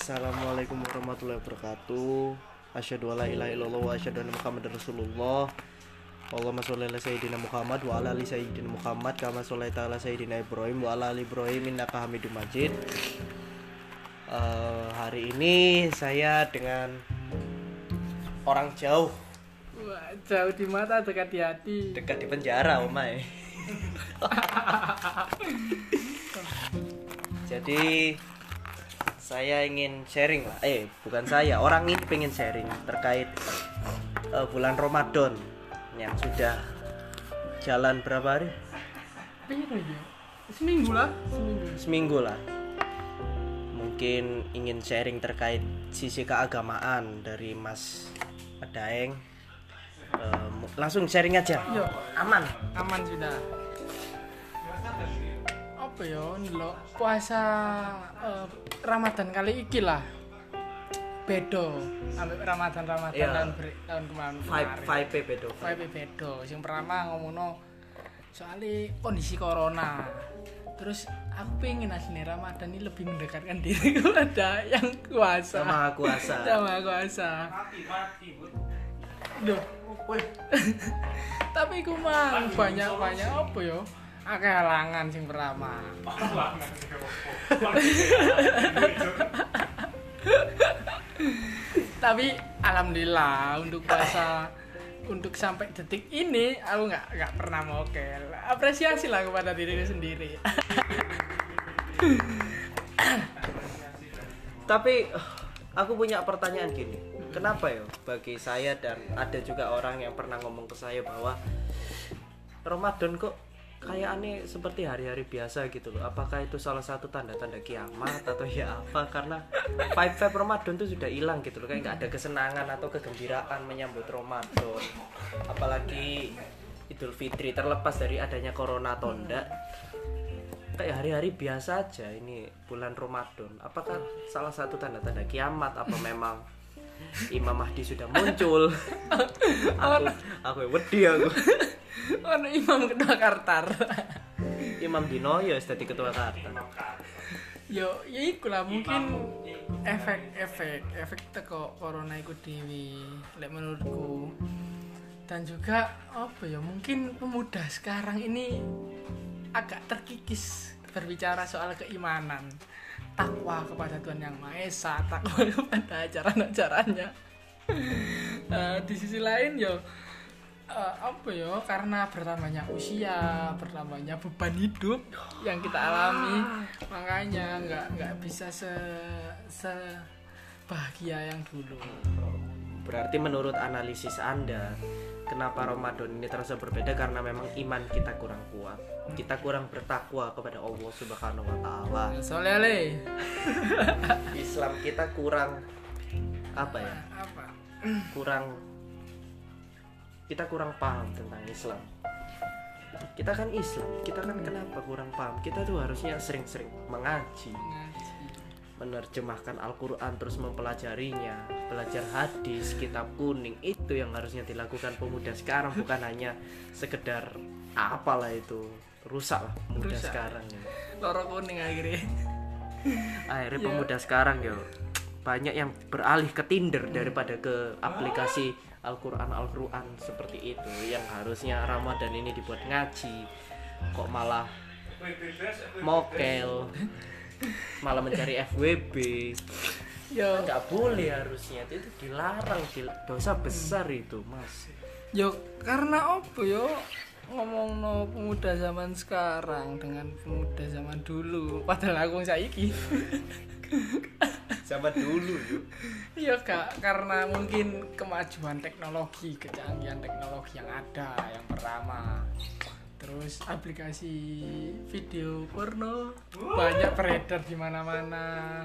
Assalamualaikum warahmatullahi wabarakatuh. Asyhadu alla ilaha illallah wa asyhadu anna Muhammadar Rasulullah. Allahumma sholli ala sayyidina Muhammad wa ala ali sayyidina Muhammad kama shollaita ala sayyidina Ibrahim wa ala ali Ibrahim innaka Hamidum Majid. Eh, hari ini saya dengan orang jauh Wah, jauh di mata dekat di hati. dekat di penjara Omai. Jadi saya ingin sharing lah. Eh, bukan saya, orang ini pengen sharing terkait eh, bulan Ramadan yang sudah jalan berapa hari? Ya? Seminggu lah, seminggu. Seminggu lah. Mungkin ingin sharing terkait sisi keagamaan dari Mas Daeng. Eh, langsung sharing aja. Yo, Aman. aman sudah. Apa ya ndelok puasa eh, Ramadan kali iki lah. Bedo ambek Ramadan-Ramadan Iya. tahun ber- tahun kemarin. Vibe vibe bedo. Vibe bedo. Sing pertama ngomongno soalnya kondisi corona. Terus aku pengen aslinya Ramadan ini lebih mendekatkan diri kepada yang kuasa. Sama kuasa. sama kuasa Duh. tapi ku mang banyak banyak apa yo akeh halangan sing pertama. Tapi alhamdulillah untuk puasa untuk sampai detik ini aku nggak nggak pernah mokel. Apresiasi lah kepada diriku sendiri. Tapi eh, aku punya pertanyaan gini. Kenapa ya bagi saya dan ada juga orang yang pernah ngomong ke saya bahwa Ramadan kok kayak aneh seperti hari-hari biasa gitu loh. Apakah itu salah satu tanda-tanda kiamat atau ya apa? Karena vibe-vibe Ramadan tuh sudah hilang gitu loh. Kayak nggak ada kesenangan atau kegembiraan menyambut Ramadan. Apalagi Idul Fitri terlepas dari adanya corona atau enggak kayak hari-hari biasa aja ini bulan Ramadan apakah salah satu tanda-tanda kiamat apa memang Imam Mahdi sudah muncul aku aku wedi aku ono imam kedua kartar Imam Dino ya jadi ketua Kartan yo ya iku lah mungkin efek-efek efek teko corona iku dewi lek menurutku. Dan juga apa ya mungkin pemuda sekarang ini agak terkikis berbicara soal keimanan takwa kepada Tuhan yang Maha Esa takwa kepada ajaran-ajarannya. Eh, di sisi lain yo eh, apa ya? Karena bertambahnya usia bertambahnya beban hidup yang kita alami. Makanya nggak nggak bisa se se bahagia yang dulu. Berarti menurut analisis Anda kenapa Ramadan ini terasa berbeda? Karena memang iman kita kurang kuat. Kita kurang bertakwa kepada Allah Subhanahu wa taala. Soalnya le. Islam kita kurang apa ya? Apa? Kurang kita kurang paham tentang Islam. Kita kan Islam kita kan kenapa kurang paham? Kita tuh harusnya sering-sering mengaji ngaji menerjemahkan Al-Quran terus mempelajarinya belajar hadis kitab kuning. Itu yang harusnya dilakukan pemuda sekarang bukan hanya sekedar apalah itu. Rusak lah pemuda Rusak. sekarang ya. lorok kuning akhirnya. Akhirnya Ya. pemuda sekarang yo. Banyak yang beralih ke Tinder daripada ke aplikasi Al-Quran Al-Quran seperti itu yang harusnya Ramadan ini dibuat ngaji. Kok malah mokel? Malah mencari FWB yo. Nggak boleh harusnya. Itu dilarang dil- dosa besar itu mas. Yo karena apa yo? Ngomong no pemuda zaman sekarang dengan pemuda zaman dulu. Padahal aku saiki sama dulu Iya kak, karena mungkin kemajuan teknologi, kecanggihan teknologi yang ada yang pertama. Terus aplikasi video porno banyak beredar di mana-mana.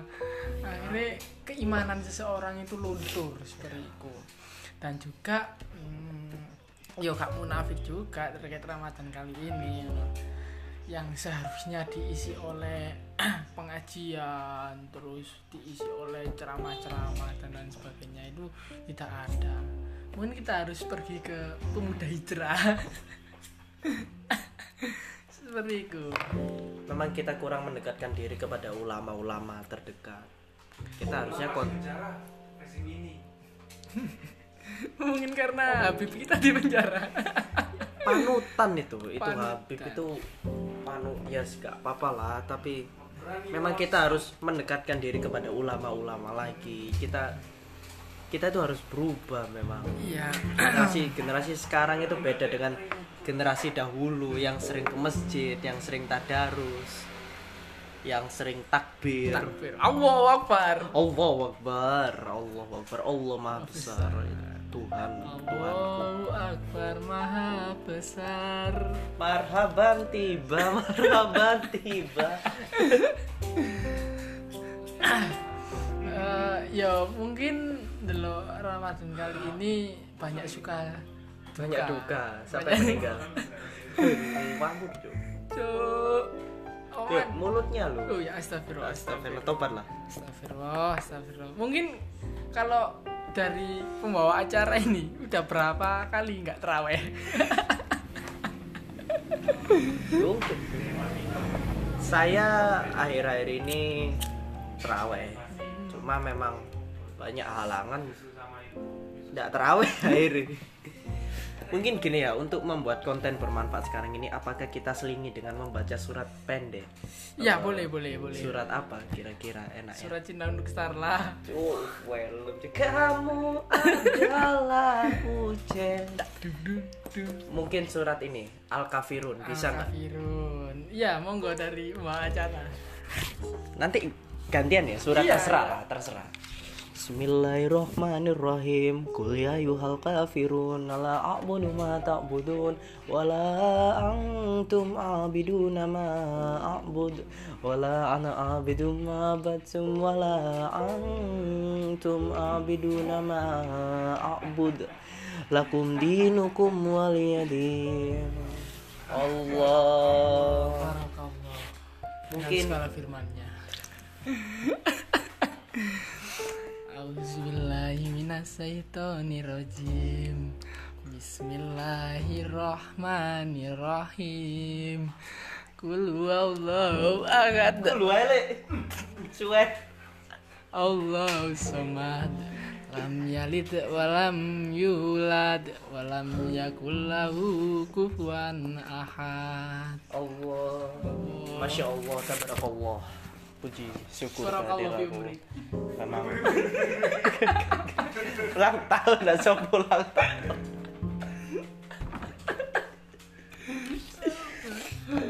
Akhirnya keimanan seseorang itu luntur seperti itu. Dan juga hmm, yo gak munafik juga terkait Ramadan kali ini. Yang seharusnya diisi oleh pengajian terus diisi oleh ceramah-ceramah dan lain sebagainya itu tidak ada. Mungkin kita harus pergi ke pemuda hijrah. Seperti itu. Memang kita kurang mendekatkan diri kepada ulama-ulama terdekat. Kita harusnya kon mungkin karena Habib kita di penjara. Panutan itu. Itu Panutan. Habib itu panu ya gak apa-apa lah tapi memang kita harus mendekatkan diri kepada ulama-ulama lagi. Kita kita itu harus berubah memang. Iya. Generasi generasi sekarang itu beda dengan generasi dahulu yang sering ke masjid yang sering tadarus yang sering takbir. Takbir. Allahu Akbar. Allah Akbar Allah Akbar Allah Maha Besar. Tuhan Akbar Maha Besar Marhaban tiba, marhaban tiba. Eh, ya mungkin dulu Ramadan kali ini banyak suka Banyak duka sampai Banyak- meninggal. Mabuk, Cuk. Cuk. Oh, mulutnya lu. oh ya astagfirullah Astagfirullah, tobat lah. Astagfirullah, astagfirullah. Mungkin kalau dari pembawa acara ini udah berapa kali nggak teraweh? Saya akhir-akhir ini terawih. Cuma memang banyak halangan. Tidak terawih akhir ini. Mungkin gini ya, untuk membuat konten bermanfaat sekarang ini, apakah kita selingi dengan membaca surat pendek? ya boleh, boleh, boleh. Surat apa kira-kira enak ya? Surat cinta untuk Starla. Oh, well, kamu adalah hujan. Mungkin surat ini Al Kafirun bisa nggak? Kafirun. Ya, monggo dari acara. Nanti gantian ya surat Iya, terserah iya. terserah. Bismillahirrahmanirrahim Kul ya yuhal kafirun La a'budu ma ta'budun Wala antum abiduna ma a'bud Wala ana abidu ma batum Wala antum abiduna ma a'bud Lakum dinukum waliyadin Allah. Mungkin- firman-Nya. Auzubillahiminasyaitonirrajim Bismillahirrahmanirrahim Kul huwallahu ahad. Lu aja Cuek. Allahu samad. Lam yalid walam yulad. Walam yakul lahu kufuwan ahad. Allah. Masya Allah Tabarakallah Puji syukur kehadirat fi umrik. Memang. Ulang tahun dan sok ulang tahun.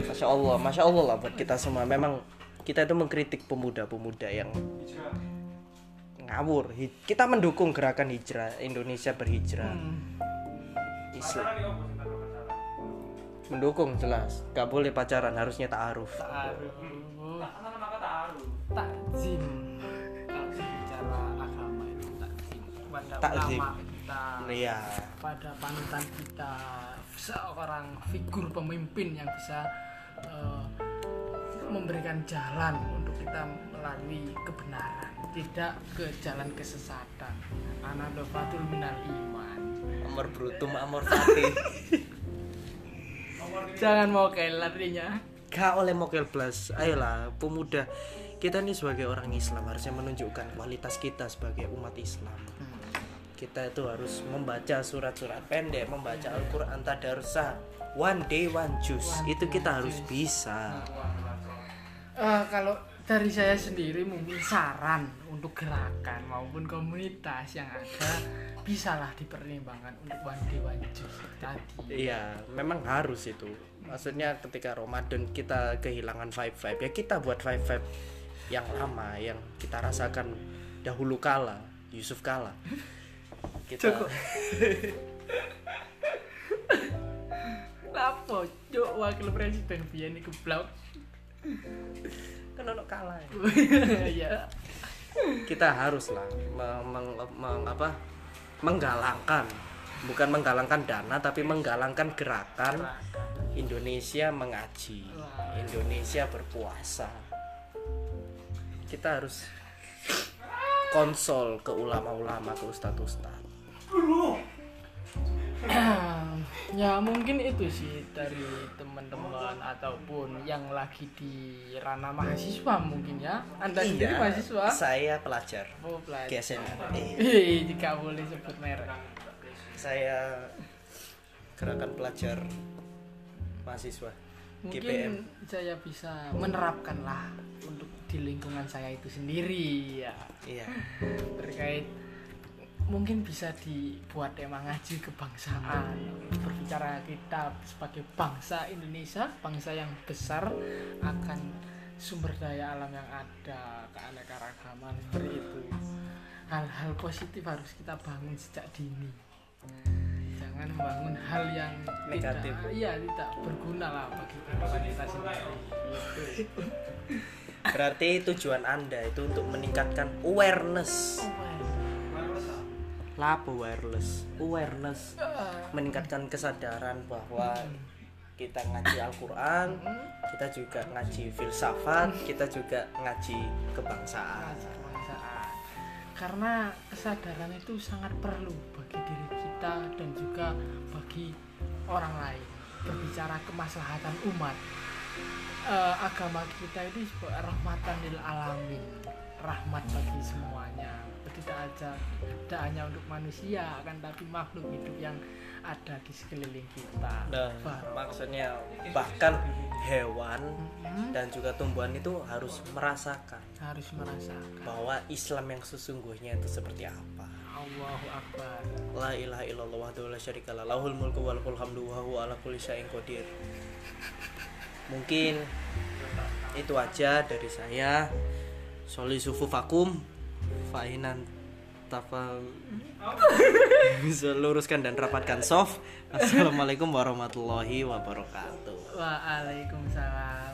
Masya Allah Masya Allah lah buat kita semua. Memang kita itu mengkritik pemuda-pemuda yang ngawur. Kita mendukung gerakan hijrah Indonesia berhijrah. Islam mendukung jelas. Gak boleh pacaran harusnya ta'aruf. Ta'aruf Takzim Kalau bicara agama itu takzim Kepada Takzim. ulama kita iya. Pada panutan kita Seorang figur pemimpin yang bisa eh, Memberikan jalan untuk kita melalui kebenaran Tidak ke jalan kesesatan. Anadolatul minal iman. Amor brutum amor fati Jangan mau kayak gak oleh mokel plus ayolah pemuda kita ini sebagai orang Islam harusnya menunjukkan kualitas kita sebagai umat Islam kita itu harus membaca surat-surat pendek membaca Al-Quran tadarsa one day one juice One itu kita harus juice. bisa Eh, kalau dari saya sendiri mungkin saran untuk gerakan maupun komunitas yang ada bisalah dipertimbangkan untuk one day one juice tadi. Iya, memang harus itu. Maksudnya ketika Ramadan kita kehilangan vibe vibe ya kita buat vibe vibe yang lama yang kita rasakan dahulu kala Yusuf kala. Kita Cukup. Lapo, cuk wakil presiden biyen iku blok. kan ono kala. ya. Ya. Kita haruslah meng, meng- meng- apa? menggalangkan bukan menggalangkan dana tapi menggalangkan gerakan Indonesia mengaji, Indonesia berpuasa. Kita harus konsol ke ulama-ulama, ke ustadz-ustadz. ya mungkin itu sih dari teman-teman ataupun yang lagi di ranah mahasiswa mungkin ya. Anda sendiri Iya, mahasiswa? saya pelajar. Oh pelajar. Eh, tidak boleh sebut merek. Saya gerakan pelajar mahasiswa GPM mungkin saya bisa menerapkan lah untuk di lingkungan saya itu sendiri ya iya terkait mungkin bisa dibuat tema ngaji kebangsaan berbicara kita sebagai bangsa Indonesia bangsa yang besar akan sumber daya alam yang ada keanekaragaman seperti itu hal-hal positif harus kita bangun sejak dini jangan membangun hal yang Negatif. tidak, iya tidak berguna lah bagi kita sendiri. berarti tujuan anda itu untuk meningkatkan awareness. Lapo wireless awareness. Meningkatkan kesadaran bahwa kita ngaji Al-Quran kita juga ngaji filsafat kita juga ngaji kebangsaan. Ngaji kebangsaan. karena kesadaran itu sangat perlu bagi diri kita dan juga bagi orang lain. Berbicara kemaslahatan umat Eh, agama kita itu rahmatan lil alamin. Rahmat bagi semuanya. Tidak aja tidak hanya untuk manusia kan tapi makhluk hidup yang ada di sekeliling kita. Nah maksudnya bahkan hewan Mm-mm. dan juga tumbuhan itu harus merasakan harus merasakan. bahwa Islam yang sesungguhnya itu seperti apa. Allahu Akbar. La ilaha illallah wahdahu la syarikalah lahul mulku wa lahul hamdu wa huwa ala kulli syai'in qadir. Mungkin itu aja dari saya. Soli sufu vakum fa'inan tafal bisa luruskan dan rapatkan soft. Assalamualaikum warahmatullahi wabarakatuh. Waalaikumsalam